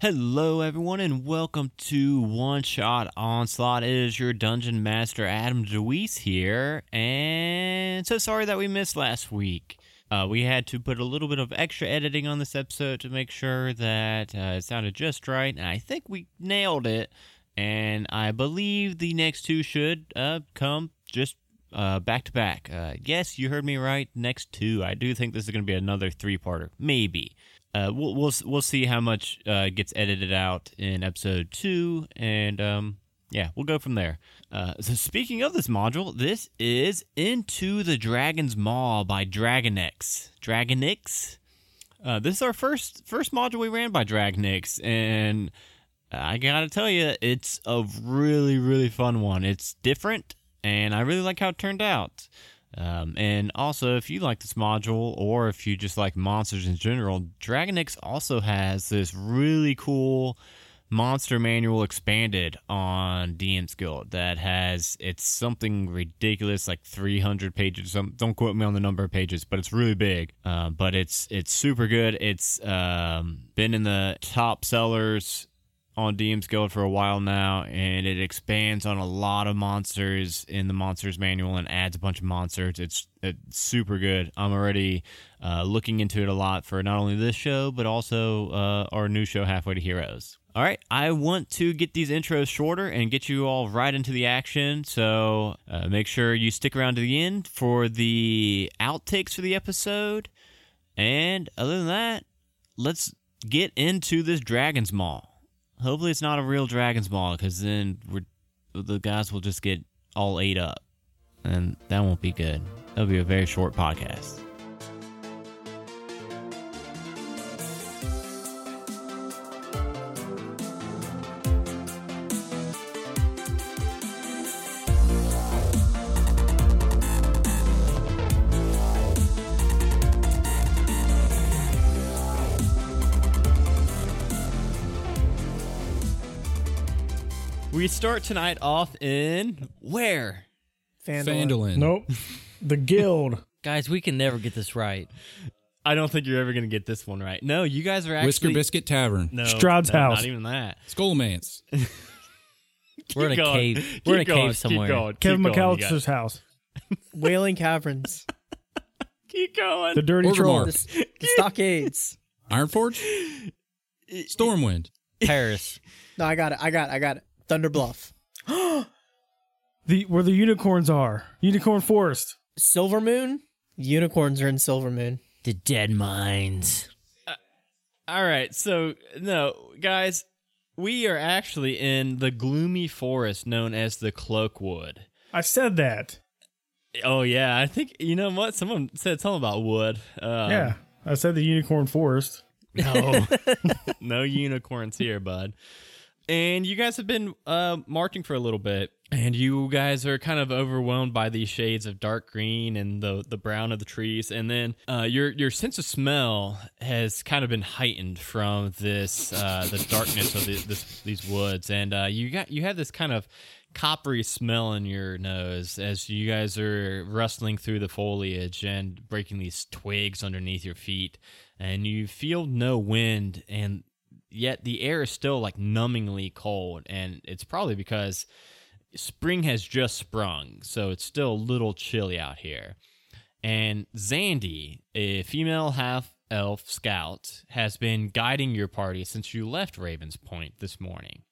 Hello, everyone, and welcome to One Shot Onslaught. It is your dungeon master, Adam DeWeese here, and so sorry that we missed last week. Uh, we had to put a little bit of extra editing on this episode to make sure that uh, it sounded just right, and I think we nailed it. And I believe the next two should uh, come just uh, back to back. Uh, yes, you heard me right. Next two. I do think this is going to be another three parter, maybe. Uh, we'll we'll we'll see how much uh, gets edited out in episode two, and um, yeah, we'll go from there. Uh, so speaking of this module, this is Into the Dragon's Maw by Dragonix. Dragonix. Uh, this is our first first module we ran by Dragonix, and I gotta tell you, it's a really really fun one. It's different, and I really like how it turned out. Um, and also, if you like this module, or if you just like monsters in general, Dragonix also has this really cool monster manual expanded on DM's Guild that has it's something ridiculous like 300 pages. Don't quote me on the number of pages but it's really big. Uh, but it's it's super good. It's um, been in the top sellers on DM's Guild for a while now, and it expands on a lot of monsters in the monsters manual and adds a bunch of monsters. It's, it's super good. I'm already uh, looking into it a lot for not only this show, but also uh, our new show, Halfway to Heroes. All right, I want to get these intros shorter and get you all right into the action. So uh, make sure you stick around to the end for the outtakes for the episode. And other than that, let's get into this Dragon's Maw. Hopefully, it's not a real Dragon's Maw, because then we're, the guys will just get all ate up, and that won't be good. That'll be a very short podcast. We start tonight off in where? Phandalin. Nope. The guild. Guys, we can never get this right. I don't think you're ever going to get this one right. No, you guys are actually Whisker Biscuit Tavern. No, Strahd's no, house. Not even that. Skullmance. We're in a going. cave. Keep We're in a going. cave somewhere. Keep going. Kevin Keep going. You McAllister's house. Wailing Caverns, Keep going. The dirty Orgrimmar. troll. the, the stockades. Ironforge. Stormwind. Paris. No, I got it. I got it. I got it. Thunder Bluff, The where the unicorns are. Unicorn Forest. Silver Moon. Unicorns are in Silver Moon. The dead mines. All right. So, no, guys, we are actually in the gloomy forest known as the Cloakwood. I said that. Oh, yeah. I think, you know what? Someone said something about wood. Um, yeah. I said the unicorn forest. No, no unicorns here, bud. And you guys have been uh, marching for a little bit, and you guys are kind of overwhelmed by these shades of dark green and the the brown of the trees, and then uh, your your sense of smell has kind of been heightened from this uh, the darkness of the, this, these woods, and uh, you got you have this kind of coppery smell in your nose as you guys are rustling through the foliage and breaking these twigs underneath your feet. And you feel no wind and yet the air is still like numbingly cold and it's probably because spring has just sprung so it's still a little chilly out here and Zandy, a female half elf scout, has been guiding your party since you left Ravens Point this morning.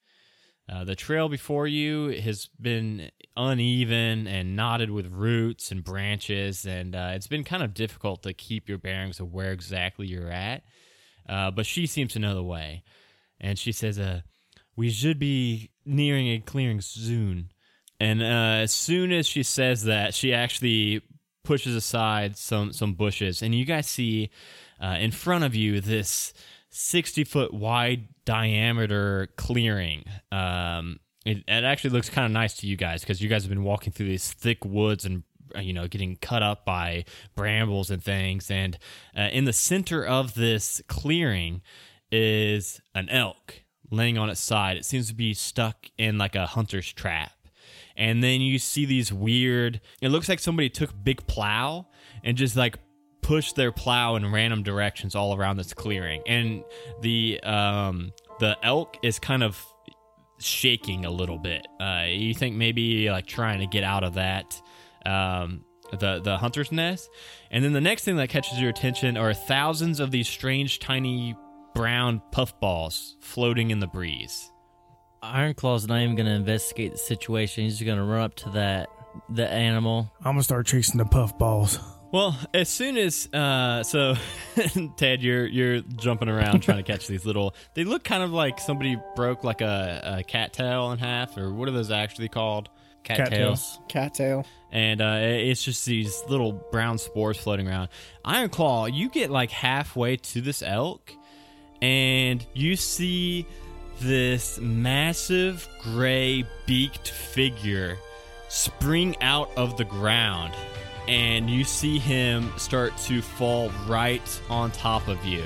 Uh, the trail before you has been uneven and knotted with roots and branches, and uh, it's been kind of difficult to keep your bearings of where exactly you're at. Uh, but she seems to know the way, and she says, uh, "We should be nearing a clearing soon." And uh, as soon as she says that, she actually pushes aside some some bushes, and you guys see uh, in front of you this sixty foot wide diameter clearing. Um, it, it actually looks kind of nice to you guys because you guys have been walking through these thick woods and you know getting cut up by brambles and things. And uh, in the center of this clearing is an elk laying on its side. It seems to be stuck in like a hunter's trap and then you see these weird it looks like somebody took big plow and just like pushed their plow in random directions all around this clearing and the um the elk is kind of shaking a little bit. Uh, you think maybe like trying to get out of that um, the the hunter's nest, and then the next thing that catches your attention are thousands of these strange tiny brown puffballs floating in the breeze. Ironclaw's not even going to investigate the situation. He's just going to run up to that the animal. I'm gonna start chasing the puffballs. Well, as soon as uh, so, Ted, you're you're jumping around trying to catch these little. They look kind of like somebody broke like a, a cattail in half, or what are those actually called? Cattails. Cattail. and uh, it's just these little brown spores floating around. Iron Claw, you get like halfway to this elk, and you see this massive gray beaked figure spring out of the ground, and you see him start to fall right on top of you.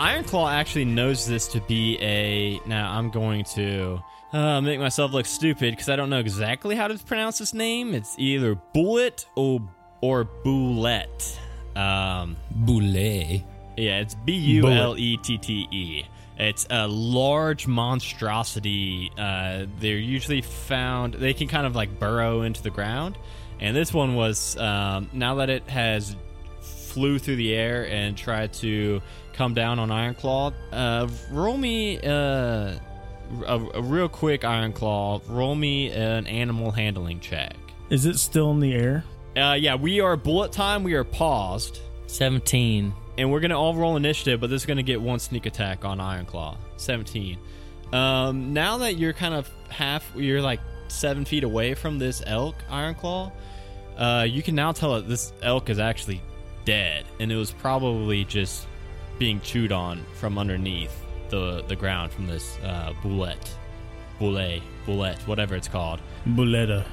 Iron Claw actually knows this to be a. Now I'm going to uh, make myself look stupid because I don't know exactly how to pronounce this name. It's either Bullet or or Boulette. Um, Boulet. yeah, it's B U L E T T E. It's a large monstrosity. Uh, they're usually found. They can kind of like burrow into the ground, and this one was um, now that it has flew through the air and tried to come down on Ironclaw. Uh, roll me uh, a, a real quick Ironclaw. Roll me an animal handling check. Is it still in the air? Uh, yeah, we are bullet time. We are paused. 17. and we're gonna all roll initiative, but this is gonna get one sneak attack on Ironclaw. Seventeen. Um, now that you're kind of half, you're like seven feet away from this elk, Ironclaw. Uh, you can now tell that this elk is actually dead, and it was probably just being chewed on from underneath the the ground from this uh, bullet, bullet, boulette, whatever it's called. Buletta.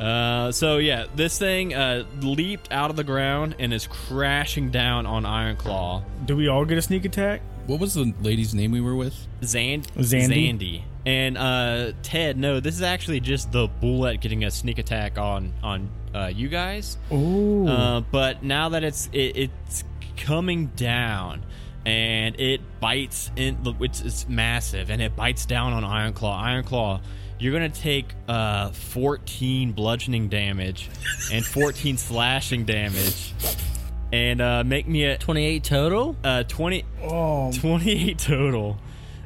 Uh, so yeah, this thing uh, leaped out of the ground and is crashing down on Ironclaw. Do we all get a sneak attack? What was the lady's name we were with? Zand- Zandy? Zandy. And uh, Ted, no, this is actually just the bullet getting a sneak attack on on uh, you guys. Ooh. Uh, but now that it's it, it's coming down and it bites in, it's, it's massive and it bites down on Iron Claw. Iron Claw, you're gonna take uh 14 bludgeoning damage and 14 slashing damage, and uh, make me a 28 total? uh 20 oh, 28 total.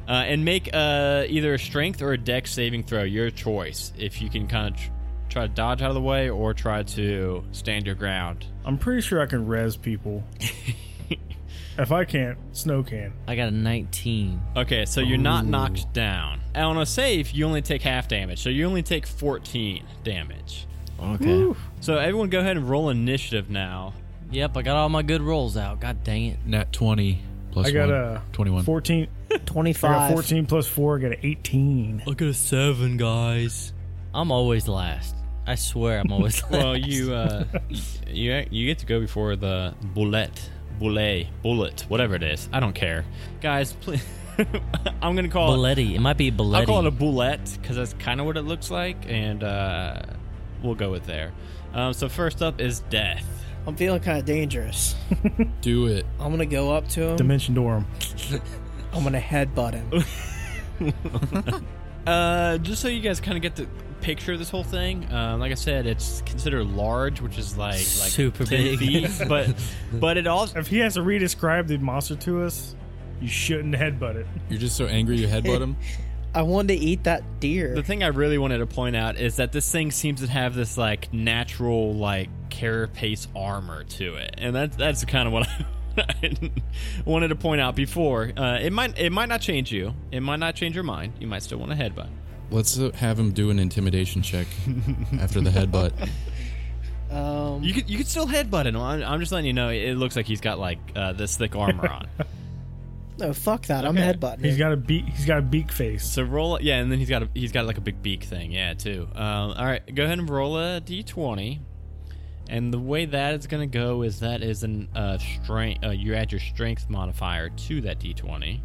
Uh, and make uh, either a strength or a dex saving throw, your choice. If you can kind of tr- try to dodge out of the way or try to stand your ground. I'm pretty sure I can res people. if I can't, Snow can. I got a 19. Okay, so you're not knocked down. And on a save, you only take half damage, so you only take 14 damage. Okay. So everyone, go ahead and roll initiative now. Yep, I got all my good rolls out. God dang it. Nat 20 plus I got one. a 21. 14. I got 25. 14 plus 4. I got an 18. Look at a seven, guys. I'm always last. I swear I'm always last. Well, you uh, you you get to go before the bullet, bullet, bullet, whatever it is. I don't care, guys. Please, I'm gonna call it. Belletti. It might be I'll call it a Belletti. bullet because that's kind of what it looks like, and uh, we'll go with there. Um, so first up is death. I'm feeling kind of dangerous. Do it. I'm gonna go up to him. Dimension Dorm. I'm gonna headbutt him. Uh, just so you guys kind of get the picture of this whole thing. Um, like I said, it's considered large, which is like like Super big. feet, but but it also If he has to re-describe the monster to us, you shouldn't headbutt it. You're just so angry you headbutt him. I wanted to eat that deer. The thing I really wanted to point out is that this thing seems to have this like natural like carapace armor to it, and that's that's kind of what I wanted to point out before. Uh, it might it might not change you. It might not change your mind. You might still want to headbutt. Let's uh, have him do an intimidation check after the headbutt. um, You could you could still headbutt him. I'm, I'm just letting you know. It looks like he's got like uh, this thick armor on. no, fuck that. I'm Okay. headbutting. He's him. got a beak. He's got a beak face. So roll, yeah, and then he's got a, he's got like a big beak thing, yeah, too. Um, all right, go ahead and roll a d20, and the way that is gonna go is that is an uh, strength. Uh, you add your strength modifier to that d20.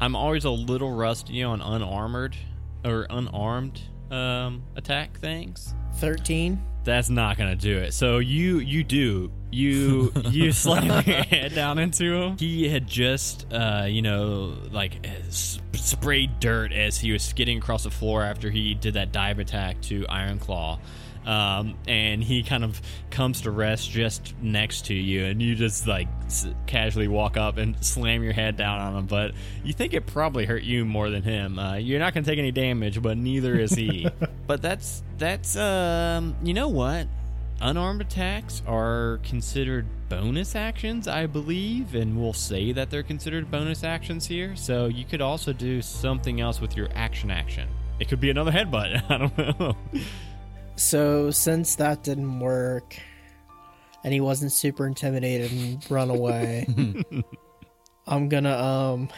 I'm always a little rusty on unarmored or unarmed um, attack things. Thirteen. That's not gonna do it. So you you do you you slam your head down into him. He had just uh you know like sprayed dirt as he was skidding across the floor after he did that dive attack to Iron Claw. Um, and he kind of comes to rest just next to you, and you just like s- casually walk up and slam your head down on him. But you think it probably hurt you more than him. Uh, you're not going to take any damage, but neither is he. but that's that's um, you know what? Unarmed attacks are considered bonus actions, I believe, and we'll say that they're considered bonus actions here. So you could also do something else with your action action. It could be another headbutt. I don't know. So since that didn't work, and he wasn't super intimidated and run away, I'm gonna um,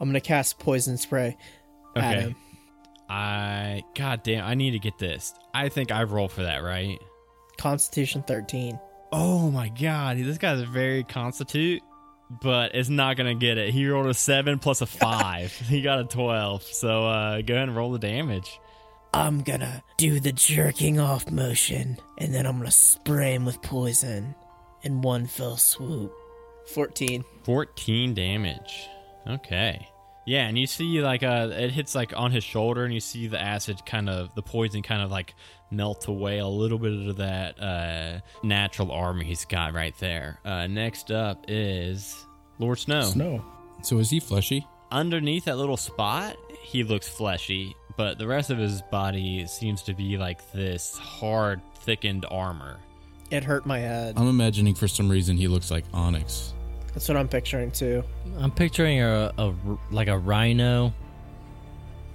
I'm gonna cast poison spray at Okay. him. I god damn, I need to get this. I think I've rolled for that, right? Constitution 13. Oh my god, this guy's very constitute, but it's not gonna get it. He rolled a seven plus a five. he got a twelve. So uh go ahead and roll the damage. I'm gonna do the jerking off motion, and then I'm gonna spray him with poison in one fell swoop. 14. 14 damage. Okay. Yeah, and you see like uh it hits like on his shoulder and you see the acid kind of the poison kind of like melt away a little bit of that uh natural armor he's got right there. Uh next up is Lord Snow. Snow. So is he fleshy? Underneath that little spot, he looks fleshy, but the rest of his body seems to be like this hard thickened armor. It hurt my head. I'm imagining for some reason he looks like Onyx. That's what I'm picturing too. I'm picturing a, a like a rhino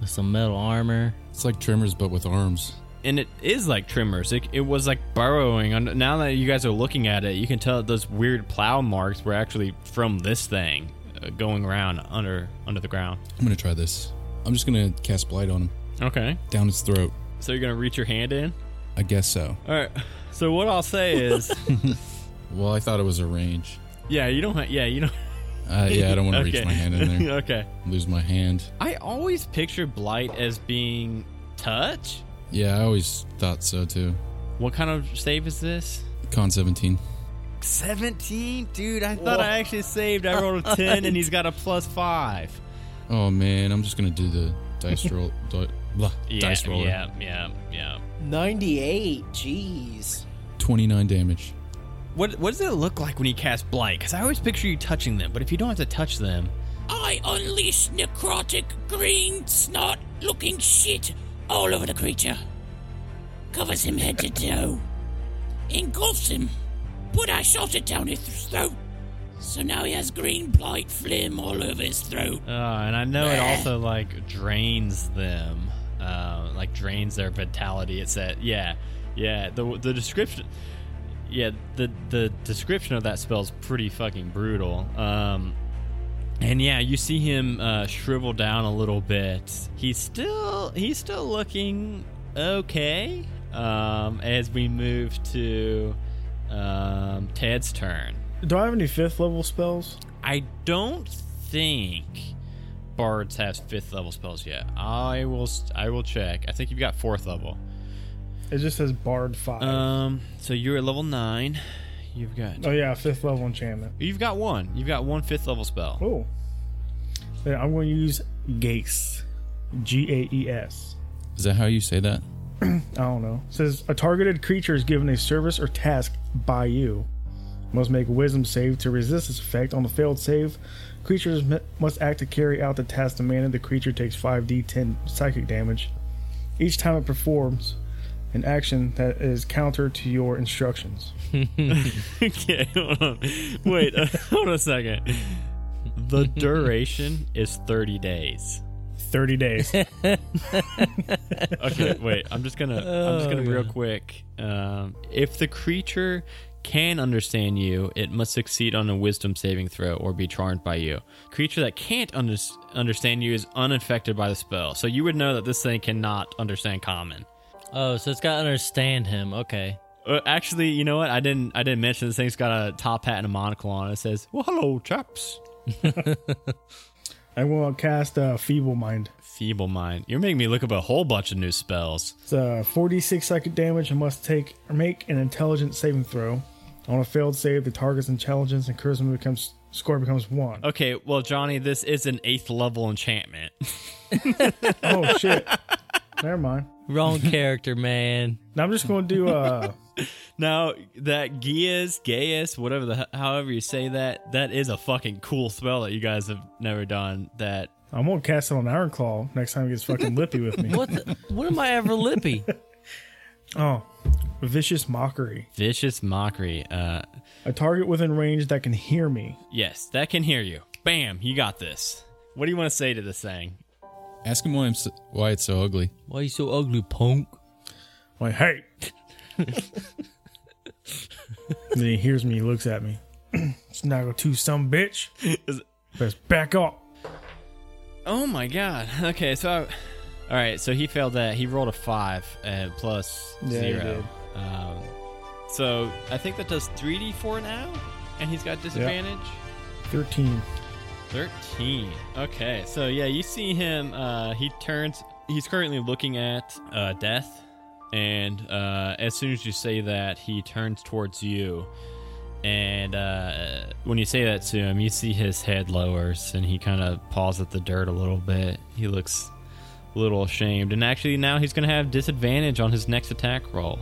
with some metal armor. It's like Tremors but with arms. and it is like Tremors. It, it was like burrowing. And now that you guys are looking at it, you can tell those weird plow marks were actually from this thing uh, going around under under the ground. I'm gonna try this. I'm just gonna cast blight on him Okay, down his throat. so you're gonna reach your hand in. I guess so. All right. So what I'll say is, Well, I thought it was a range. yeah, you don't. Ha- yeah, you don't. Uh, yeah, I don't want to reach my hand in there. okay. Lose my hand. I always picture blight as being touch. Yeah, I always thought so too. What kind of save is this? Con 17. 17, dude. I thought I actually saved. I rolled a 10, and he's got a plus five. Oh man, I'm just gonna do the dice roll. di- blah, Yeah, dice roller. yeah, yeah, yeah. 98. Jeez. 29 damage. What what does it look like when you cast blight? Because I always picture you touching them, but if you don't have to touch them, I unleash necrotic green snot looking shit all over the creature. Covers him head to toe. Engulfs him. But I shot it down his throat. So now he has green blight phlegm all over his throat. uh, and I know it also like drains them, uh, like drains their vitality. It's said, yeah, yeah. The the description, yeah, the the description of that spell is pretty fucking brutal. Um, and yeah, you see him uh, shrivel down a little bit. He's still he's still looking okay. Um, as we move to um, Ted's turn. Do I have any fifth level spells? I don't think bards have fifth level spells yet. I will I will check. I think you've got fourth level. It just says Bard 5. Um, so you're at level nine. You've got oh, yeah, fifth level enchantment. you've got one. You've got one fifth level spell. Oh. Then I'm going to use Gaze. G A E S. Is that how you say that? I don't know. It says a targeted creature is given a service or task by you. Must make a wisdom save to resist its effect. On a failed save, creatures m- must act to carry out the task demanded. The creature takes 5d10 psychic damage. Each time it performs an action that is counter to your instructions. okay, hold on. Wait, uh, hold on a second. The duration is thirty days. 30 days. Okay, wait. I'm just gonna. I'm just gonna real quick. Um, if the creature can understand you, it must succeed on a Wisdom saving throw or be charmed by you. Creature that can't under- understand you is unaffected by the spell, so you would know that this thing cannot understand common. Oh, so it's got to understand him. Okay. Uh, actually, you know what? I didn't. I didn't mention this thing's got a top hat and a monocle on it. It says, "Well, hello, chaps." I will going to cast uh, Feeble Mind. Feeble mind. You're making me look up a whole bunch of new spells. It's uh, 46 psychic damage and must take or make an intelligence saving throw. On a failed save, the target's intelligence and charisma becomes Score becomes one. Okay, well, Johnny, this is an eighth level enchantment. Oh shit. Never mind. Wrong character, man. Now I'm just going to do uh now that Gaius, Gaius, whatever the however you say that, that is a fucking cool spell that you guys have never done. That I'm gonna cast it on Iron Claw next time he gets fucking lippy with me. What? The, when am I ever lippy? Oh, vicious mockery. vicious mockery. Uh, A target within range that can hear me. yes, that can hear you. Bam, you got this. What do you want to say to this thing? Ask him why, I'm so, why it's so ugly. Why you so ugly, punk? I'm like, hey. then he hears me. He looks at me. Snaggle two, some bitch. Is- Best back up. Oh my god. Okay, so I, all right, so he failed that. He rolled a five uh, plus Yeah, zero. Um, so I think that does three d four now, and he's got disadvantage. Thirteen. 13. Okay, so yeah, you see him. Uh, he turns. He's currently looking at uh, death, and uh, as soon as you say that, he turns towards you. And uh, when you say that to him, you see his head lowers, and he kind of paws at the dirt a little bit. He looks little ashamed, and actually now he's going to have disadvantage on his next attack roll.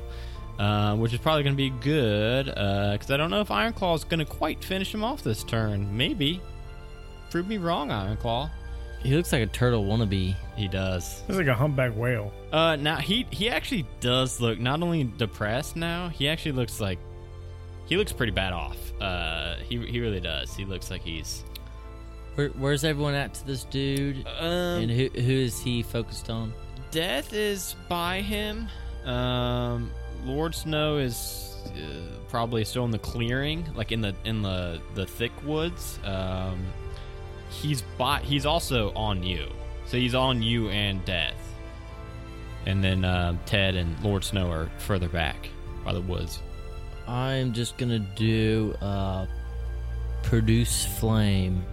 Uh, which is probably going to be good because I don't know if Iron Claw is going to quite finish him off this turn. Maybe, prove me wrong, Iron Claw. He looks like a turtle wannabe. He does. It's like a humpback whale. Uh, now he he actually does look not only depressed now. He actually looks like he looks pretty bad off. Uh, he he really does. He looks like he's Where, where's everyone at to this dude? um and who who is he focused on? death is by him. Um, Lord Snow is uh, probably still in the clearing, like in the in the the thick woods. Um, he's by. He's also on you, so he's on you and death. And then um, Ted and Lord Snow are further back by the woods. I'm just gonna do uh, produce flame,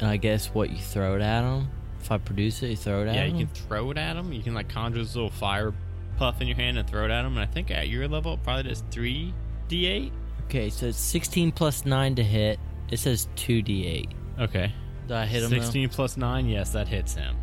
and I guess what you throw it at him. If I produce it, you throw it at him? yeah, him. you can throw it at him. You can like conjure this little fire puff in your hand and throw it at him. And I think at your level, it probably does three d8. Okay, so it's 16 plus nine to hit. It says two d8. Okay. Did I hit him? though? 16 plus 9 yes that hits him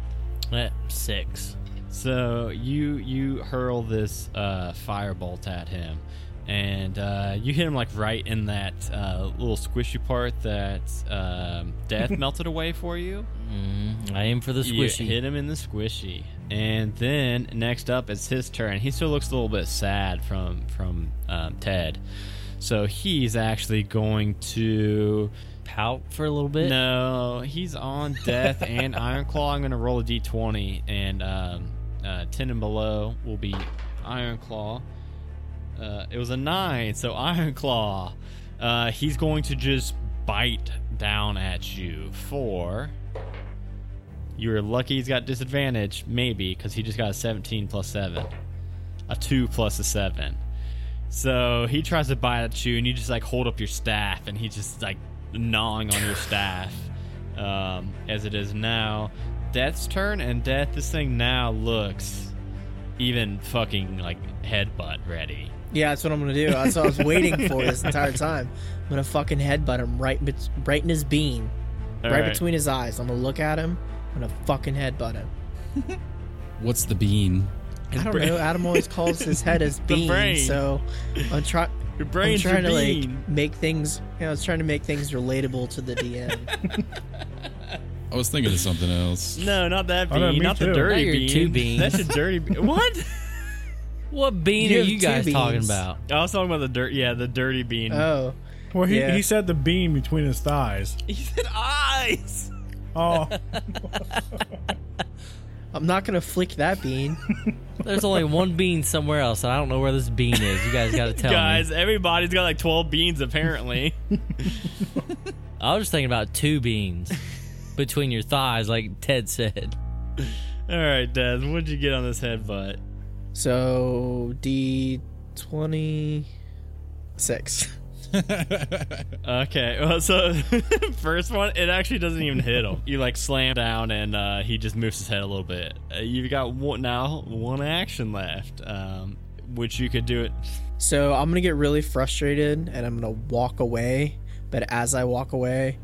Eh, six. so you you hurl this uh, firebolt at him and uh, you hit him like right in that uh, little squishy part that um, death melted away for you Mm, I aim for the you squishy. hit him in the squishy and then next up is his turn he still looks a little bit sad from from um, ted so he's actually going to Pout for a little bit. No, he's on death and Iron Claw. I'm gonna roll a d20, and um, uh, ten and below will be Iron Claw. Uh, it was a nine, so Iron Claw. Uh, he's going to just bite down at you for. You're lucky he's got disadvantage, maybe, because he just got a 17 plus 7. A 2 plus a 7. So he tries to bite at you, and you just like hold up your staff, and he just like gnawing on your staff. Um, as it is now, Death's turn, and Death, this thing now looks even fucking like headbutt ready. Yeah, that's what I'm gonna do. That's what I was waiting for this entire time. I'm gonna fucking headbutt him right, bet- right in his bean, All right, right. between his eyes. I'm gonna look at him. I'm gonna fucking headbutt him. What's the bean? I don't brain- know. Adam always calls his head his bean, brain. so I'm trying. Your I'm brain's trying your to bean. like make things. You know, I was trying to make things relatable to the DM. I was thinking of something else. No, not that Oh, no, bean. me not the dirty Not your bean. two beans. That's a dirty bean. What? What bean You are have you two guys talking beans. about? I was talking about the dirt. Yeah, the dirty bean. oh, Well, he, Yeah. he said the beam between his thighs. he said eyes. Oh, I'm not gonna flick that bean. There's only one bean somewhere else, and I don't know where this bean is. You guys got to tell me. Guys, me. everybody's got like 12 beans apparently. I was just thinking about two beans between your thighs, like Ted said. All right, Des, what'd you get on this headbutt? So D twenty six. Okay, well, so first one, it actually doesn't even hit him. You like slam down, and uh, he just moves his head a little bit. Uh, you've got one, now one action left, um, which you could do it. So I'm gonna get really frustrated and I'm gonna walk away. But as I walk away,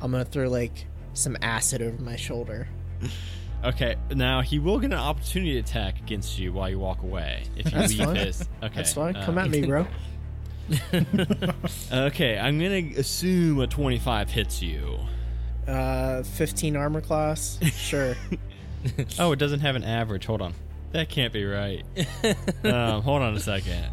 I'm gonna throw like some acid over my shoulder. Okay, now he will get an opportunity attack against you while you walk away. If you That's leave fine. his. Okay. That's fine. uh, Come at me, bro. Okay, I'm gonna assume a 25 hits you. Uh, 15 armor class. Sure. Oh, it doesn't have an average. Hold on. That can't be right. um, hold on a second.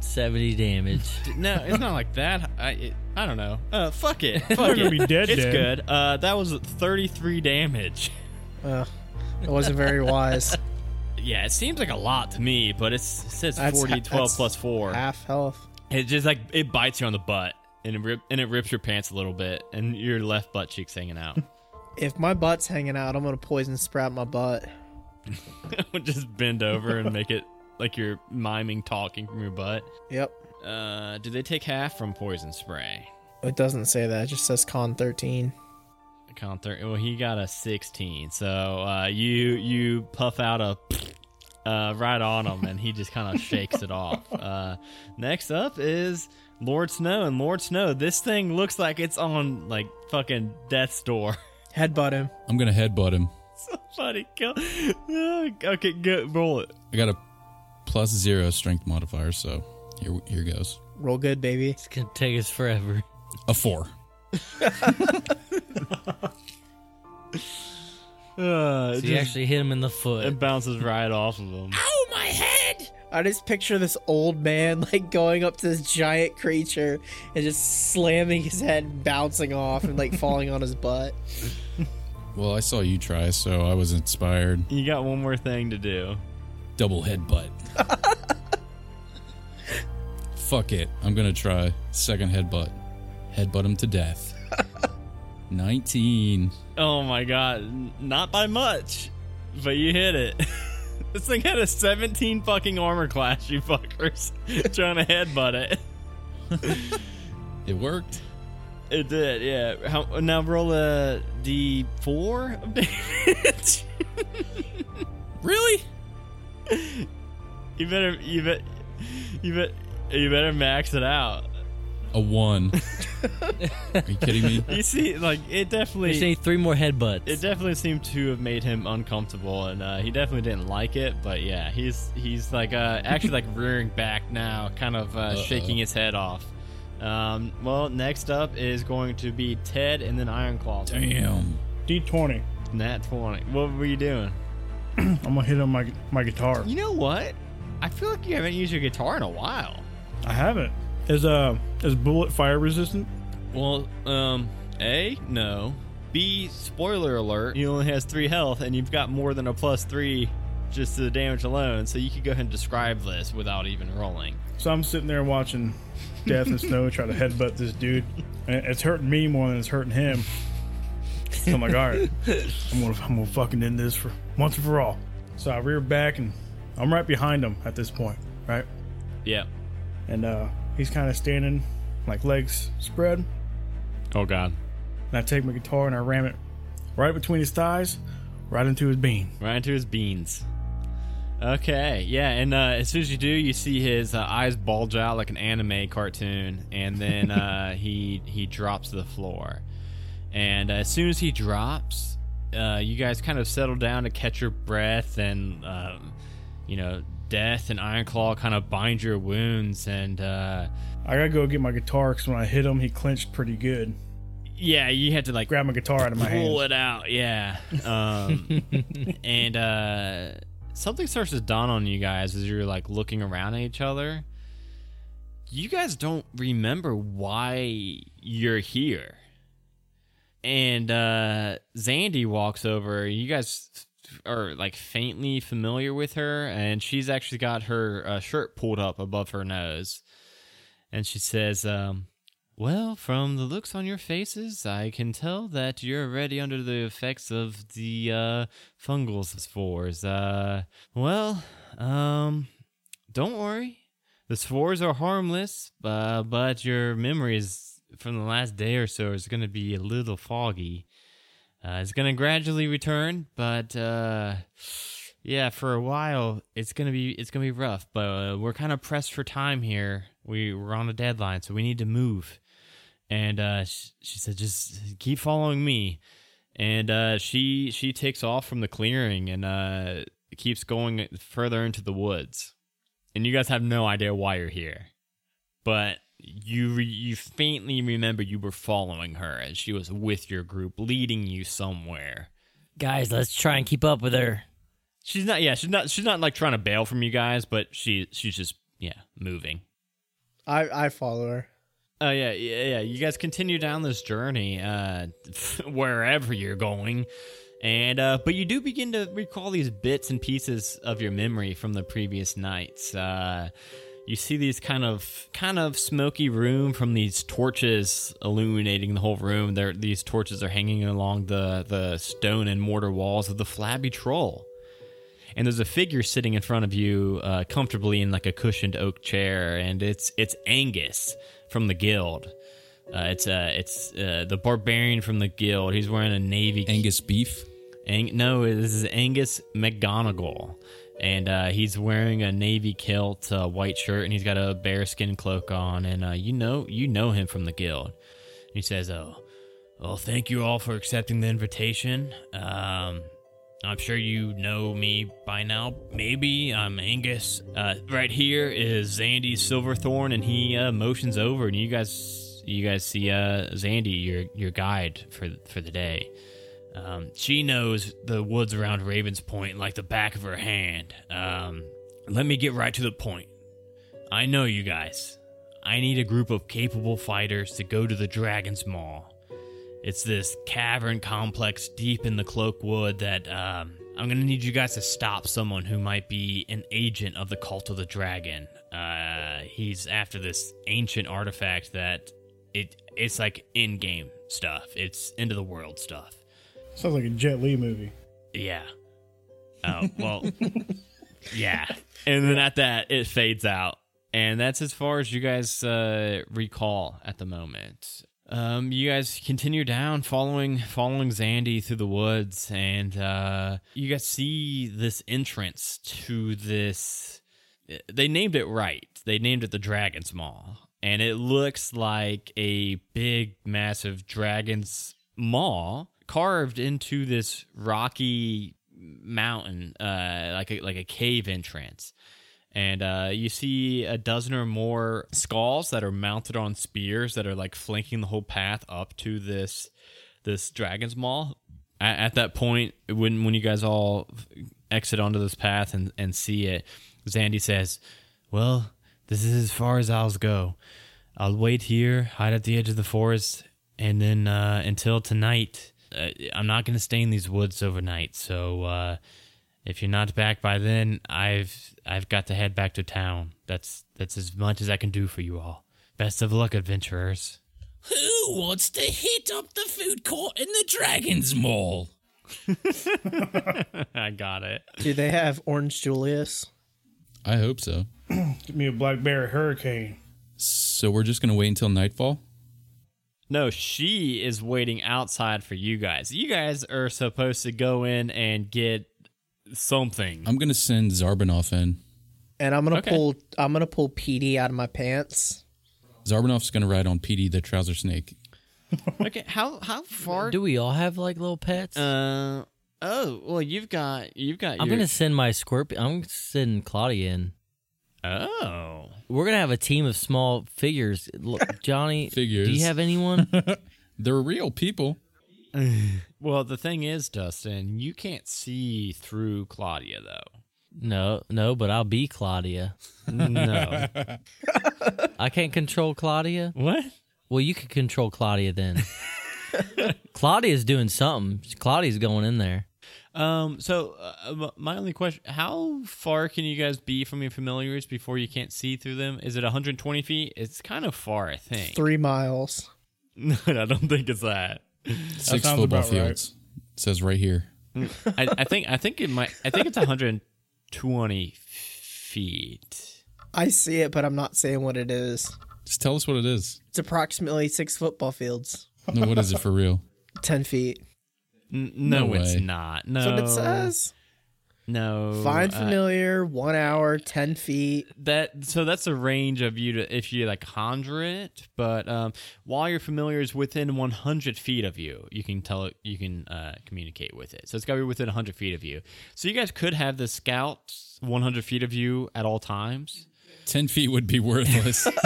70 damage. No, it's not like that. I it, I don't know. Uh, fuck it. Fuck They're it. gonna be dead, It's dead. good. Uh, that was 33 damage. Uh, it wasn't very wise. Yeah, it seems like a lot to me, but it's, it says That's 40, ha- 12 plus 4. Half health. It just like it bites you on the butt and it rip, and it rips your pants a little bit and your left butt cheek's hanging out. If my butt's hanging out, I'm gonna poison sprout my butt. just bend over and make it like you're miming talking from your butt. Yep. Uh, do they take half from poison spray? It doesn't say that. It just says con 13. Count thir- Well, he got a 16. So uh, you you puff out a uh, right on him, and he just kind of shakes it off. Uh, next up is Lord Snow, and Lord Snow. This thing looks like it's on like fucking death's door. Headbutt him. I'm gonna headbutt him. Somebody kill. okay, go roll it. I got a plus zero strength modifier, so here here goes. Roll good, baby. It's gonna take us forever. A four. Uh, So it, you actually hit him in the foot. it bounces right off of him. Ow, my head! I just picture this old man like going up to this giant creature and just slamming his head, bouncing off, and like falling on his butt. Well, I saw you try, so I was inspired. You got one more thing to do. Double headbutt. Fuck it. I'm gonna try second headbutt. Headbutt him to death. 19. Oh my god, not by much, but you hit it. this thing had a 17 fucking armor class, you fuckers. Trying to headbutt it. It worked. It did, yeah. How, now roll a d4 of damage. Really? you better, you bet, you bet, you better max it out. A one. Are you kidding me? You see, like it We just definitely, need three more headbutts. it definitely seemed to have made him uncomfortable, and uh, he definitely didn't like it. But yeah, he's he's like uh, actually like rearing back now, kind of uh, shaking his head off. Um, well, next up is going to be Ted and then Ironclaw. Damn. D20. Nat twenty. What were you doing? I'm gonna hit on my my guitar. You know what? I feel like you haven't used your guitar in a while. I haven't. Is uh is bullet fire resistant? Well, um, A, no. B, spoiler alert, he only has three health, and you've got more than a plus three just to the damage alone, so you could go ahead and describe this without even rolling. So I'm sitting there watching Death and Snow try to headbutt this dude, and it's hurting me more than it's hurting him. So I'm like, all right, I'm gonna I'm gonna fucking end this for once and for all. So I rear back and I'm right behind him at this point, right? Yeah. And uh, he's kind of standing, like legs spread. Oh, God. And I take my guitar and I ram it right between his thighs, right into his bean. Right into his beans. Okay, yeah, and uh, as soon as you do, you see his uh, eyes bulge out like an anime cartoon, and then uh, he he drops to the floor. And uh, as soon as he drops, uh, you guys kind of settle down to catch your breath, and um, you know, Death and Ironclaw kind of bind your wounds, and uh, I gotta go get my guitar because when I hit him, he clinched pretty good. yeah, you had to like Grab my guitar out of my hand. pull hands. it out yeah um and uh something starts to dawn on you guys as you're like looking around at each other you guys don't remember why you're here and uh zandy walks over you guys are like faintly familiar with her and she's actually got her uh, shirt pulled up above her nose and she says um well, from the looks on your faces, I can tell that you're already under the effects of the uh, fungal spores. Uh, well, um, don't worry. The spores are harmless, uh, but your memories from the last day or so is going to be a little foggy. Uh, it's going to gradually return, but uh, yeah, for a while it's gonna be it's gonna be rough. But uh, we're kind of pressed for time here. We we're on a deadline, so we need to move and uh, she, she said, "Just keep following me." And uh, she she takes off from the clearing and uh, keeps going further into the woods. And you guys have no idea why you're here, but you re- you faintly remember you were following her and she was with your group, leading you somewhere. Guys, let's try and keep up with her. She's not. Yeah, she's not. She's not like trying to bail from you guys, but she she's just yeah moving. I I follow her. Oh yeah, yeah, yeah. You guys continue down this journey, uh, wherever you're going, and uh, but you do begin to recall these bits and pieces of your memory from the previous nights. Uh, you see these kind of kind of smoky room from these torches illuminating the whole room. There, these torches are hanging along the the stone and mortar walls of the flabby troll and there's a figure sitting in front of you uh, comfortably in like a cushioned oak chair and it's it's angus from the guild uh, it's uh, it's uh, the barbarian from the guild he's wearing a navy Angus beef. Ang- no this is angus mcgonagall and uh, he's wearing a navy kilt uh, white shirt and he's got a bearskin cloak on and uh, you know you know him from the guild he says oh well thank you all for accepting the invitation um, I'm sure you know me by now. Maybe I'm Angus. Uh, right here is Zandy Silverthorn, and he uh, motions over, and you guys, you guys see uh, Zandy, your your guide for for the day. Um, she knows the woods around Ravens Point like the back of her hand. Um, let me get right to the point. I know you guys. I need a group of capable fighters to go to the Dragon's Maw. It's this cavern complex deep in the cloak wood that um, I'm gonna need you guys to stop someone who might be an agent of the cult of the dragon. Uh, he's after this ancient artifact that it it's like in game stuff. It's end of the world stuff. Sounds like a Jet Li movie. Yeah. Oh well. yeah. And then at that, it fades out, and that's as far as you guys uh, recall at the moment. Um, you guys continue down, following following Zandy through the woods, and uh, you guys see this entrance to this. They named it right. They named it the Dragon's Maw, and it looks like a big, massive dragon's maw carved into this rocky mountain, uh, like a like a cave entrance and uh, you see a dozen or more skulls that are mounted on spears that are like flanking the whole path up to this this dragon's maw. At, at that point, when when you guys all exit onto this path and, and see it, Zandy says, "Well, this is as far as I'll go. I'll wait here, hide at the edge of the forest, and then uh, until tonight, I'm not going to stay in these woods overnight. So." Uh, if you're not back by then, I've I've got to head back to town. That's that's as much as I can do for you all. Best of luck, adventurers. Who wants to hit up the food court in the Dragon's Mall? I got it. Do they have Orange Julius? I hope so. Give me a blackberry hurricane. So we're just gonna wait until nightfall. No, she is waiting outside for you guys. You guys are supposed to go in and get something. I'm gonna send Zarbanoff in. And I'm gonna Okay. pull I'm gonna pull PD out of my pants. Zarbanoff's gonna ride on PD the trouser snake. okay, how how far? Do we all have like little pets? uh oh, well you've got you've got. I'm your, gonna send my scorpion. I'm sending Claudia in. Oh, We're gonna have a team of small figures. Look, Johnny, Do you have anyone? They're real people. well the thing is, Dustin, you can't see through Claudia though. no, no, but I'll be Claudia. No, I can't control Claudia. what? Well, you can control Claudia then. Claudia's doing something. Claudia's going in there. Um. So, uh, my only question: How far can you guys be from your familiars before you can't see through them? Is it 120 feet? It's kind of far, I think. Three miles. No, I don't think it's that. Six sounds football about right. fields. It says right here. I, I think I think it might. I think it's 120 feet. I see it, but I'm not saying what it is. Just tell us what it is. It's approximately six football fields. No, what is it for real? Ten feet. N- no, No it's not. No, That's what it says. No. Find uh, familiar, one hour, ten feet. that so that's a range of you to if you like conjure it but um, while your familiar is within 100 feet of you you can tell it you can uh, communicate with it so it's got to be within 100 feet of you so you guys could have the scout 100 feet of you at all times 10 feet would be worthless.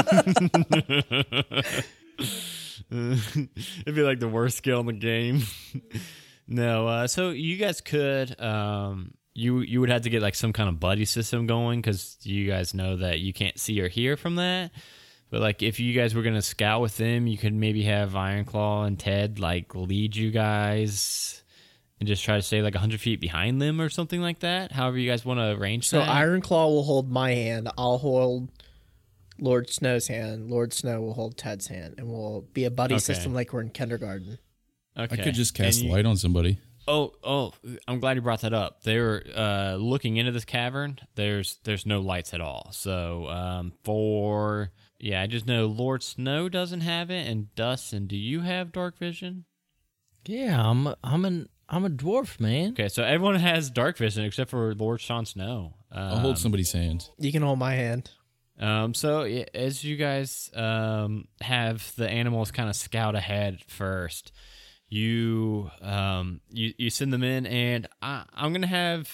it'd be like the worst skill in the game no uh, so you guys could um, you you would have to get like some kind of buddy system going because you guys know that you can't see or hear from that but like if you guys were gonna scout with them you could maybe have ironclaw and ted like lead you guys and just try to stay like 100 feet behind them or something like that however you guys want to arrange So that Ironclaw will hold my hand. I'll hold Lord Snow's hand. Lord Snow will hold Ted's hand, and we'll be a buddy Okay. system like we're in kindergarten. Okay. I could just cast you- light on somebody. Oh, oh! I'm glad you brought that up. They're uh, looking into this cavern. There's there's no lights at all. So um, for yeah, I just know Lord Snow doesn't have it, and Dustin, do you have dark vision? Yeah, I'm a, I'm an I'm a dwarf, man. Okay, so everyone has dark vision except for Lord Sean Snow. Um, I'll hold somebody's hand. You can hold my hand. Um, so as you guys um, have the animals kind of scout ahead first, you um, you you send them in, and I, I'm gonna have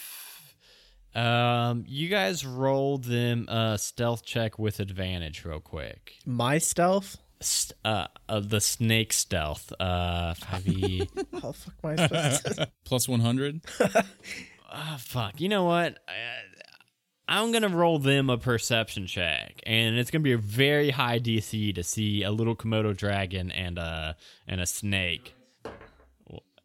um, you guys roll them a stealth check with advantage real quick. My stealth. St- uh, uh, the snake stealth. Uh, 5e. How the fuck am I supposed to? Plus 100? Ah, fuck. You know what? I, I'm gonna roll them a perception check, and it's gonna be a very high DC to see a little Komodo dragon and a and a snake.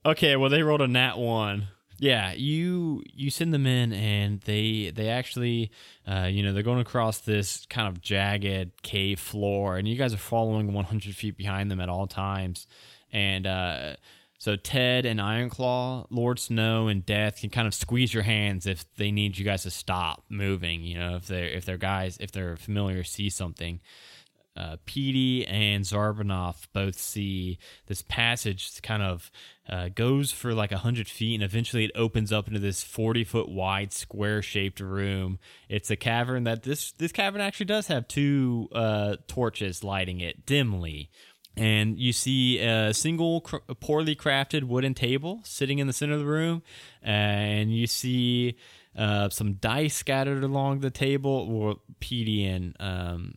Okay, well they rolled a nat one. Yeah, you you send them in, and they they actually, uh, you know, they're going across this kind of jagged cave floor, and you guys are following 100 feet behind them at all times, and uh, so Ted and Ironclaw, Lord Snow, and Death can kind of squeeze your hands if they need you guys to stop moving. You know, if they if their guys if they're familiar see something. Uh, Petey and Zarbanoff both see this passage kind of uh, goes for like a hundred feet, and eventually it opens up into this forty foot wide square shaped room. It's a cavern that this this cavern actually does have two uh, torches lighting it dimly. And you see a single cr- poorly crafted wooden table sitting in the center of the room. And you see uh, some dice scattered along the table. Or Petey and um,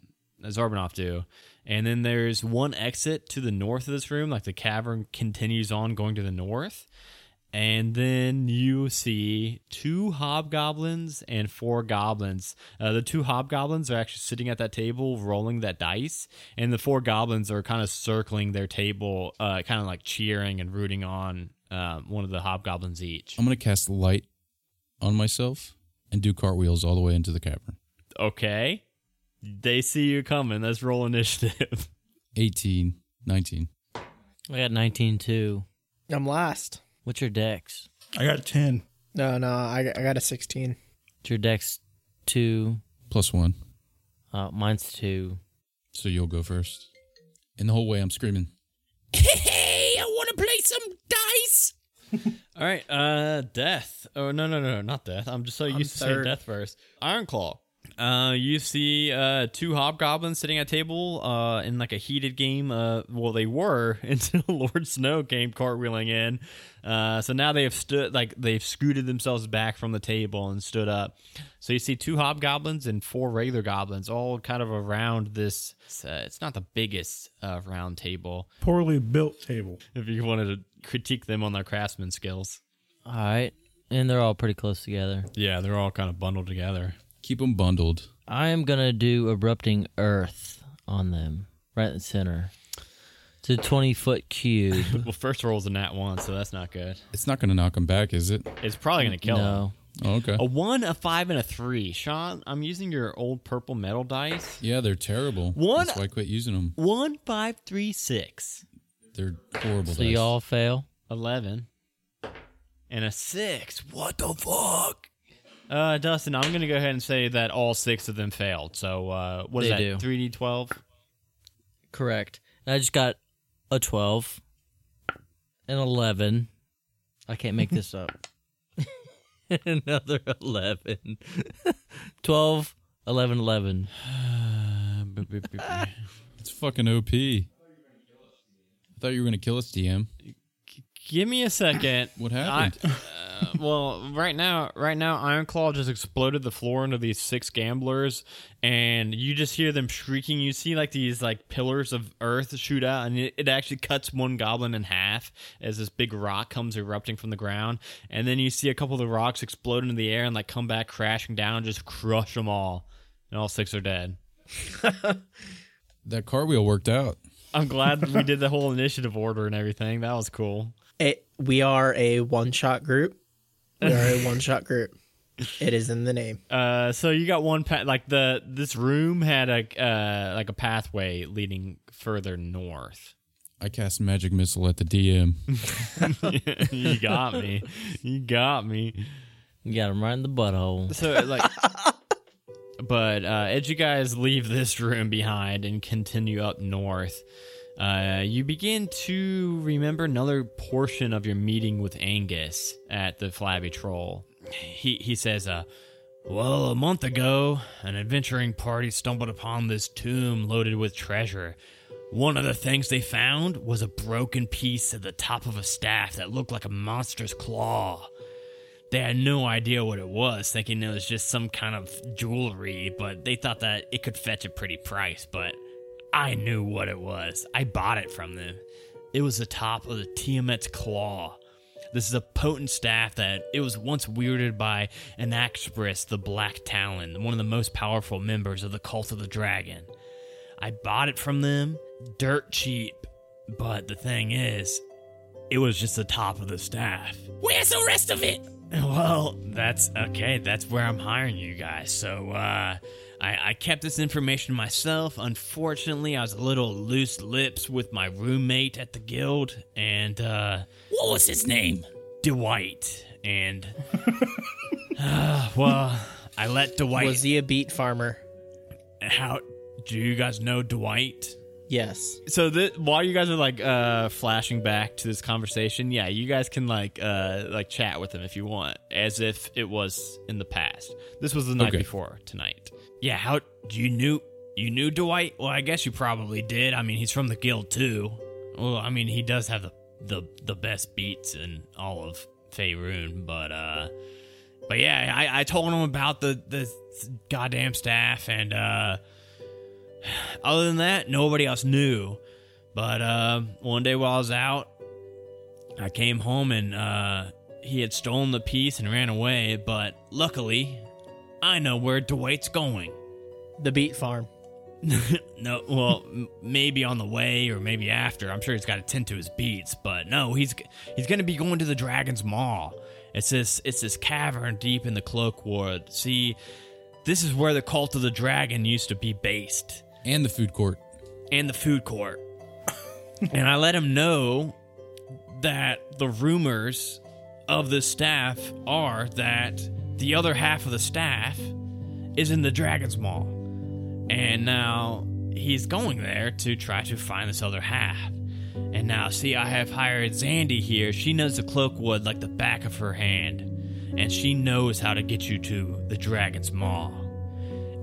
Zarbanoff do and then there's one exit to the north of this room like the cavern continues on going to the north and then you see two hobgoblins and four goblins. Uh, the two hobgoblins are actually sitting at that table rolling that dice, and the four goblins are kind of circling their table, uh, kind of like cheering and rooting on um, one of the hobgoblins each. I'm going to cast light on myself and do cartwheels all the way into the cavern. Okay. They see you coming. Let's roll initiative. 18, 19. I got 19 too. I'm last. What's your dex? I got 10. No, no, I, I got a 16. What's your dex two? Plus one. Uh, mine's two. So you'll go first. In the whole way I'm screaming. Hey, I want to play some dice. All right, uh, death. Oh no, no, no, not death. I'm just so I'm used to saying third. death first. Ironclaw. Uh, you see uh two hobgoblins sitting at a table uh in like a heated game. Uh, well, they were until Lord Snow came cartwheeling in. Uh, so now they have stood like they've scooted themselves back from the table and stood up. So you see two hobgoblins and four regular goblins, all kind of around this. It's, uh, it's not the biggest uh, round table. Poorly built table. If you wanted to critique them on their craftsman skills, All right. And they're all pretty close together. yeah, they're all kind of bundled together. Keep them bundled. I am going to do erupting earth on them right in the center. It's a 20 foot cube. Well, first roll's a nat one, so that's not good. It's not going to knock them back, is it? It's probably gonna kill him. no. Oh, okay. A one, a five, and a three. Sean, I'm using your old purple metal dice. Yeah, they're terrible. One- That's why I quit using them. One, five, three, six. They're horrible. So dice. y'all fail. Eleven. And a six. What the fuck? Uh, Dustin, I'm gonna go ahead and say that all six of them failed. So, uh, what is They that? do. Three D twelve. Correct. And I just got a 12, an 11. I can't make this up. Another 11. 12, 11, 11. It's fucking OP. I thought you were gonna kill us, DM. Give me a second. What happened? I- uh, well, right now, right now, Ironclaw just exploded the floor into these six gamblers, and you just hear them shrieking. You see like these like pillars of earth shoot out, and it, it actually cuts one goblin in half as this big rock comes erupting from the ground, and then you see a couple of the rocks explode into the air and like come back crashing down, and just crush them all, and all six are dead. that cartwheel worked out. I'm glad that we did the whole initiative order and everything. That was cool. It, we are a one shot group. We are a one shot group. It is in the name. Uh, so you got one path. Like the this room had a uh like a pathway leading further north. I cast magic missile at the DM. you got me. You got me. You got him right in the butthole. So like, but uh, as you guys leave this room behind and continue up north, uh, you begin to remember another portion of your meeting with Angus at the Flabby Troll. He he says, uh, "Well, a month ago, an adventuring party stumbled upon this tomb loaded with treasure." One of the things they found was a broken piece at the top of a staff that looked like a monster's claw. They had no idea what it was, thinking it was just some kind of jewelry, but they thought that it could fetch a pretty price. But I knew what it was. I bought it from them. It was the top of the Tiamat's claw. This is a potent staff that it was once wielded by Anaxabris, the Black Talon, one of the most powerful members of the Cult of the Dragon. I bought it from them dirt cheap, but the thing is, it was just the top of the staff. Where's the rest of it? Well, that's okay. That's where I'm hiring you guys. So, uh, I, I kept this information myself. Unfortunately, I was a little loose lips with my roommate at the guild, and, uh, What was his name? Dwight. And, uh, well, I let Dwight. Was he a beet farmer? How do you guys know Dwight? Yes. so th- while you guys are like uh flashing back to this conversation yeah you guys can like uh like chat with him if you want as if it was in the past this was the night Okay. before tonight yeah how do you knew you knew dwight well i guess you probably did i mean he's from the guild too well i mean he does have the the, the best beats in all of Faerun, but uh but yeah i i told him about the the goddamn staff and uh other than that, nobody else knew. But uh, one day while I was out, I came home and uh, he had stolen the piece and ran away. But luckily, I know where Dwight's going. The beet farm. no, well, maybe on the way or maybe after. I'm sure he's got to tend to his beats, but no, he's he's going to be going to the Dragon's Maw. It's this it's this cavern deep in the Cloakwood. See, this is where the cult of the dragon used to be based And the food court. and the food court. and I let him know that the rumors of the staff are that the other half of the staff is in the Dragon's Maw. And now he's going there to try to find this other half. And now, see, I have hired Zandy here. She knows the Cloakwood like the back of her hand. And she knows how to get you to the Dragon's Maw.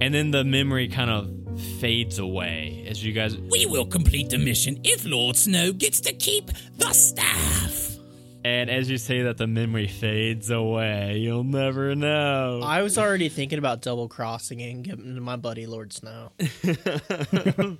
And then the memory kind of fades away as you guys We will complete the mission if Lord Snow gets to keep the staff. And as you say that, the memory fades away. You'll never know. I was already thinking about double crossing and giving to my buddy Lord Snow.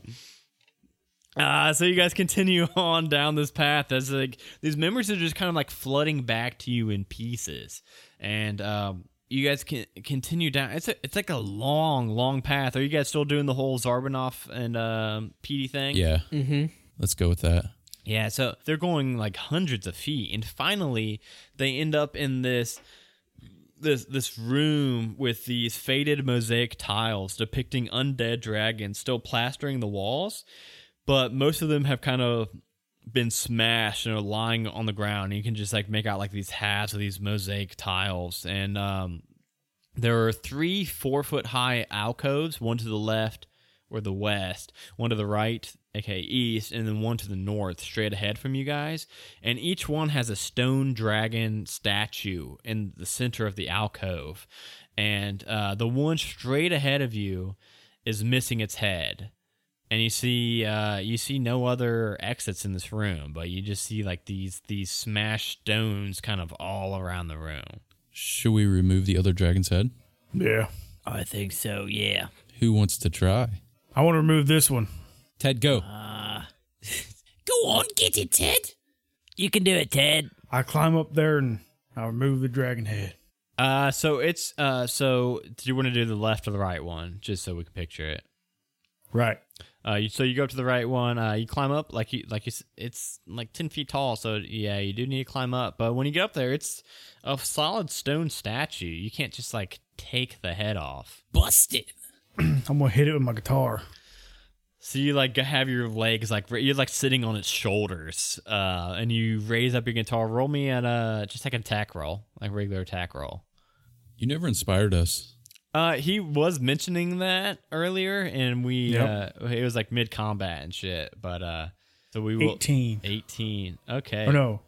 Uh, so you guys continue on down this path as like these memories are just kind of like flooding back to you in pieces, and um, you guys can continue down. It's a, it's like a long, long path. Are you guys still doing the whole Zarbanoff and um, Petey thing? Yeah. Mm-hmm. Let's go with that. Yeah, so they're going like hundreds of feet, and finally they end up in this this this room with these faded mosaic tiles depicting undead dragons still plastering the walls, but most of them have kind of been smashed and are lying on the ground. You can just like make out like these halves of these mosaic tiles, and um, there are three four foot high alcoves, one to the left or the west, one to the right, aka east, and then one to the north, straight ahead from you guys. And each one has a stone dragon statue in the center of the alcove. And uh, the one straight ahead of you is missing its head. And you see, uh, you see no other exits in this room, but you just see like these these smashed stones kind of all around the room. Should we remove the other dragon's head? Yeah. I think so. Yeah. Who wants to try? I want to remove this one. Ted, go. Go on, get it, Ted. You can do it, Ted. I climb up there and I remove the dragon head. Uh, so it's uh, so do you want to do the left or the right one, just so we can picture it? Right. Uh, you, so you go up to the right one. Uh, you climb up like you like you, it's like ten feet tall. So yeah, you do need to climb up. But when you get up there, it's a solid stone statue. You can't just like take the head off. Bust it. I'm gonna hit it with my guitar. So you like have your legs like you're like sitting on its shoulders, uh, and you raise up your guitar. Roll me at uh just like an attack roll, like regular attack roll. You never inspired us. Uh, he was mentioning that earlier, and we Yep. uh, it was like mid combat and shit. But uh, so we will 18. eighteen. Okay. Oh no,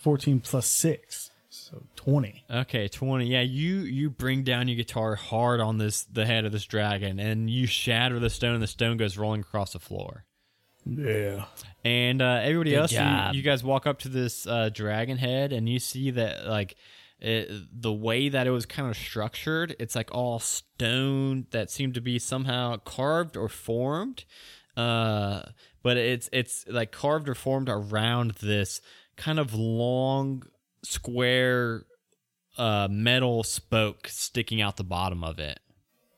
14 plus six, so 20. Okay, twenty. Yeah, you you bring down your guitar hard on this the head of this dragon, and you shatter the stone. and The stone goes rolling across the floor. Yeah. And uh, everybody Good else, you, you guys walk up to this uh, dragon head, and you see that like it, the way that it was kind of structured, it's like all stone that seemed to be somehow carved or formed. Uh, but it's it's like carved or formed around this kind of long square uh, metal spoke sticking out the bottom of it.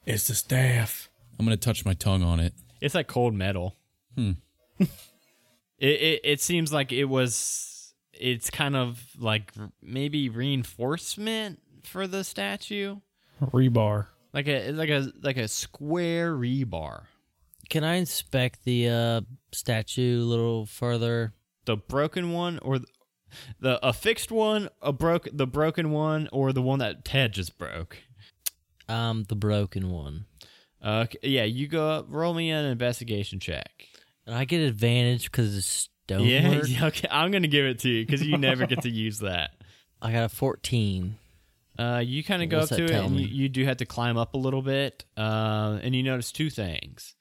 It's the staff. I'm gonna touch my tongue on it. It's like cold metal. Hmm. it, it it seems like it was. It's kind of like maybe reinforcement for the statue, Rebar. like a like a like a square rebar. Can I inspect the uh, statue a little further? The broken one or the, a fixed one, a broke the broken one, or the one that Ted just broke. Um, the broken one. Uh, okay, yeah, you go up. Roll me an investigation check. And I get advantage because it's stone. Yeah, okay, I'm gonna give it to you because you never get to use that. I got a 14. Uh, you kind of go up to it, and you, you do have to climb up a little bit. Uh, and you notice two things.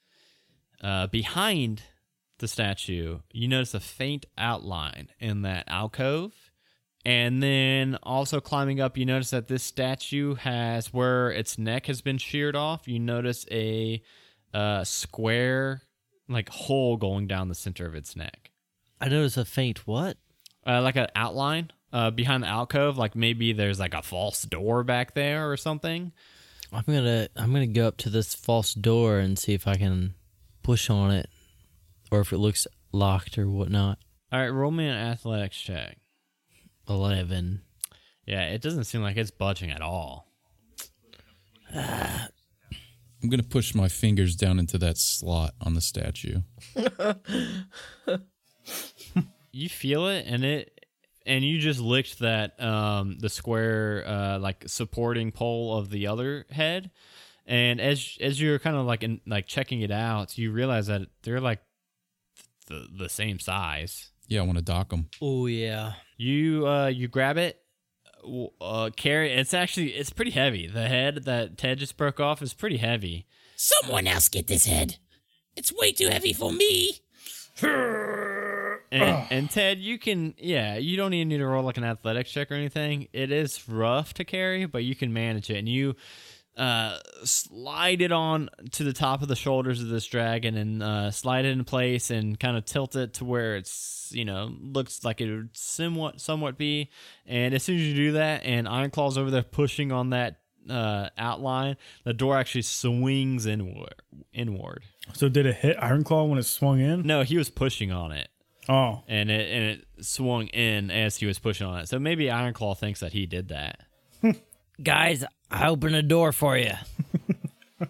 Uh, behind the statue, you notice a faint outline in that alcove. And then also climbing up, you notice that this statue has where its neck has been sheared off. You notice a uh, square, like hole going down the center of its neck I notice a faint what? uh, like an outline uh, behind the alcove. Like maybe there's like a false door back there or something. I'm gonna I'm gonna go up to this false door and see if I can push on it, or if it looks locked or whatnot. All right, roll me an athletics check. Eleven. Yeah, it doesn't seem like it's budging at all. I'm gonna push my fingers down into that slot on the statue. You feel it, and it, and you just licked that um the square uh like supporting pole of the other head, and as as you're kind of like in, like checking it out, you realize that they're like the the same size. Yeah, I want to dock them. Oh yeah. You uh you grab it, uh carry. It's actually it's pretty heavy. The head that Ted just broke off is pretty heavy. Someone else get this head. It's way too heavy for me. And, and Ted, you can yeah, you don't even need to roll like an athletics check or anything. It is rough to carry, but you can manage it. And you uh slide it on to the top of the shoulders of this dragon and uh slide it in place and kind of tilt it to where it's you know looks like it would somewhat somewhat be and as soon as you do that and Ironclaw's over there pushing on that uh outline the door actually swings inward inward So did it hit Ironclaw when it swung in? no he was pushing on it Oh, and it and it swung in as he was pushing on it. So maybe Ironclaw thinks that he did that. Guys, I open a door for you.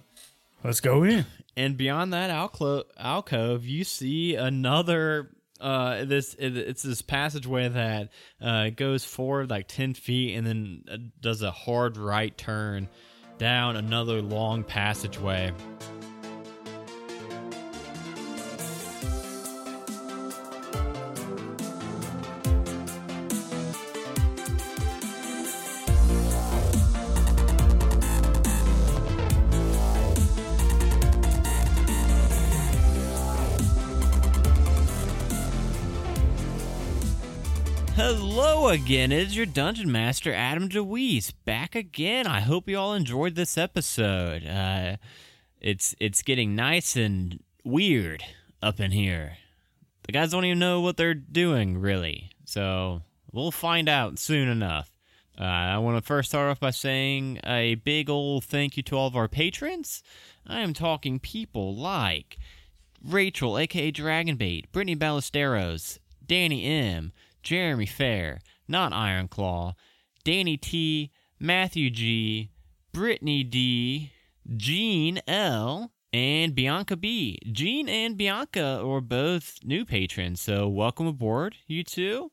let's go in. And beyond that alclo- alcove, you see another. Uh, this it- it's this passageway that uh goes forward like ten feet and then uh, does a hard right turn down another long passageway. Hello again. It is your Dungeon Master, Adam DeWeese, back again. I hope you all enjoyed this episode. Uh, it's it's getting nice and weird up in here. The guys don't even know what they're doing, really. So we'll find out soon enough. Uh, I want to first start off by saying a big old thank you to all of our patrons. I am talking people like Rachel, aka Dragonbait, Brittany Ballesteros, Danny M, Jeremy Fair, not Ironclaw, Danny T, Matthew G, Brittany D, Jean L, and Bianca B. Jean and Bianca are both new patrons, so welcome aboard, you two.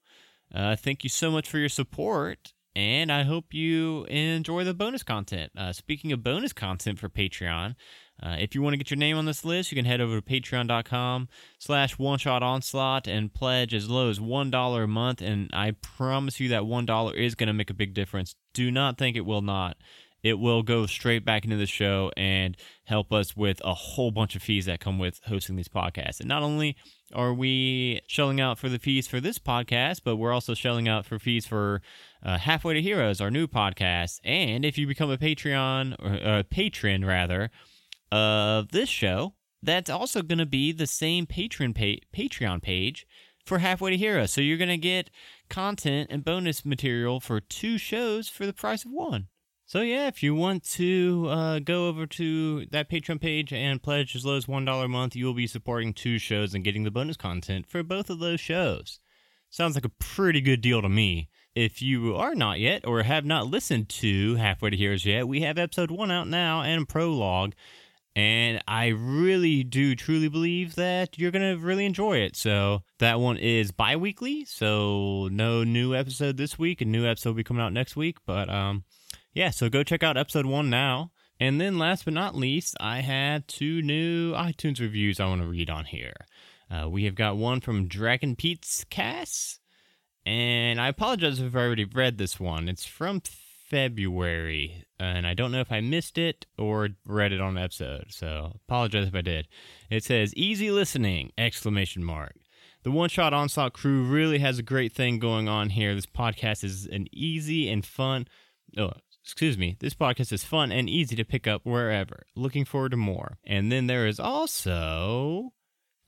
Uh, thank you so much for your support, and I hope you enjoy the bonus content. Uh, speaking of bonus content for Patreon, uh, if you want to get your name on this list, you can head over to patreon.com slash one shot onslaught and pledge as low as $1 a month. And I promise you that $1 is going to make a big difference. Do not think it will not. It will go straight back into the show and help us with a whole bunch of fees that come with hosting these podcasts. And not only are we shelling out for the fees for this podcast, but we're also shelling out for fees for uh, Halfway to Heroes, our new podcast. And if you become a Patreon or a patron rather of this show, that's also going to be the same patron pa- Patreon page for Halfway to Heroes. So you're going to get content and bonus material for two shows for the price of one. So yeah, if you want to uh, go over to that Patreon page and pledge as low as one dollar a month, you will be supporting two shows and getting the bonus content for both of those shows. Sounds like a pretty good deal to me. If you are not yet or have not listened to Halfway to Heroes yet, we have episode one out now and prologue, and I really do truly believe that you're gonna really enjoy it. So that one is bi-weekly, so no new episode this week, and new episode will be coming out next week. But um yeah, so go check out episode one now. And then last but not least, I had two new iTunes reviews I want to read on here. Uh, we have got one from Dragon Pete's Cass, and I apologize if I've already read this one. It's from February, and I don't know if I missed it or read it on the episode, so apologize if I did. It says easy listening exclamation mark. The One Shot Onslaught crew really has a great thing going on here. This podcast is an easy and fun. Oh, excuse me. This podcast is fun and easy to pick up wherever. Looking forward to more. And then there is also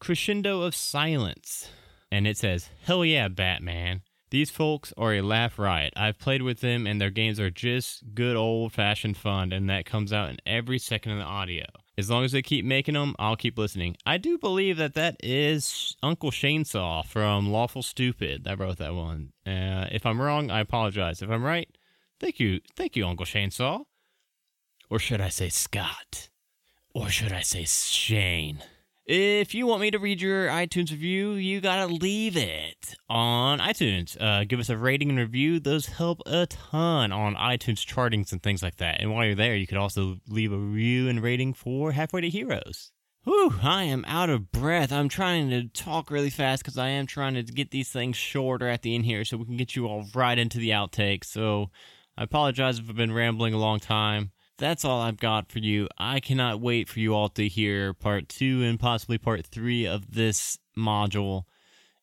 Crescendo of Silence. And it says, Hell yeah, Batman. These folks are a laugh riot. I've played with them and their games are just good old fashioned fun, and that comes out in every second of the audio. As long as they keep making them, I'll keep listening. I do believe that that is Uncle Shanesaw from Lawful Stupid that wrote that one. Uh, if I'm wrong, I apologize. If I'm right, thank you, thank you, Uncle Shanesaw. Or should I say Scott? Or should I say Shane? If you want me to read your iTunes review, you gotta leave it on iTunes. Uh, give us a rating and review; those help a ton on iTunes chartings and things like that. And while you're there, you could also leave a review and rating for Halfway to Heroes. Whew, I am out of breath. I'm trying to talk really fast because I am trying to get these things shorter at the end here so we can get you all right into the outtakes. So I apologize if I've been rambling a long time that's all I've got for you. I cannot wait for you all to hear part two and possibly part three of this module.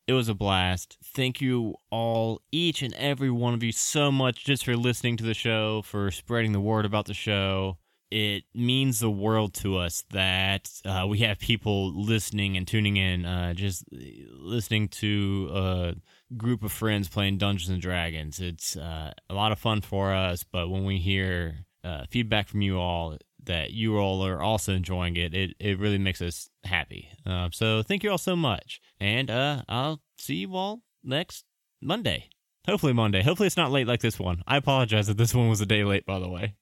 It was a blast. Thank you all, each and every one of you, so much just for listening to the show, for spreading the word about the show. It means the world to us that uh, we have people listening and tuning in, uh, just listening to a group of friends playing Dungeons and Dragons. It's uh, a lot of fun for us, but when we hear uh, feedback from you all that you all are also enjoying it. It it really makes us happy. Uh, so thank you all so much, and uh, I'll see you all next Monday. Hopefully Monday. Hopefully it's not late like this one. I apologize if this one was a day late. By the way.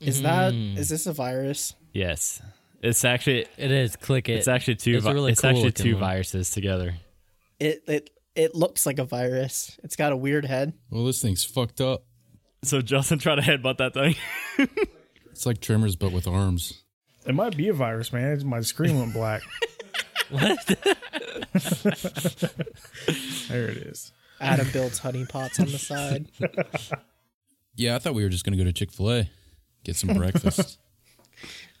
Is that is this a virus? Yes, it's actually It is. Click it. it's actually two. It's a vi- really it's cool actually two one. viruses together. It it it looks like a virus. It's got a weird head. Well, this thing's fucked up. So Justin tried to headbutt that thing. It's like Tremors, but with arms. It might be a virus, man. My screen went black. What? there it is. Adam builds honeypots on the side. Yeah, I thought we were just gonna go to Chick Fil A, get some breakfast.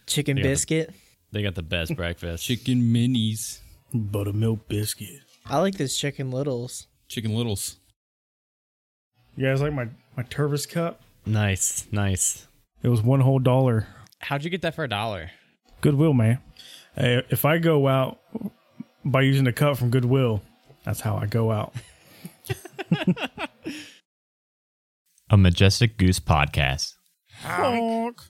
Chicken Yeah. biscuit. they got the best breakfast. Chicken minis, Buttermilk biscuit. I like this chicken littles. chicken littles. You guys like my my Tervis cup? Nice, nice. It was one whole dollar. How'd you get that for a dollar? Goodwill, man. Hey, if I go out by using a cup from Goodwill, that's how I go out. A Majestic Goose podcast. Honk.